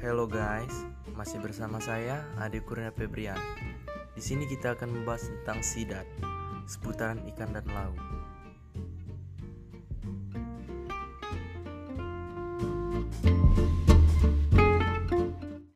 Hello guys, masih bersama saya Ade Kurnia Febrian. Di sini kita akan membahas tentang sidat, seputaran ikan dan laut.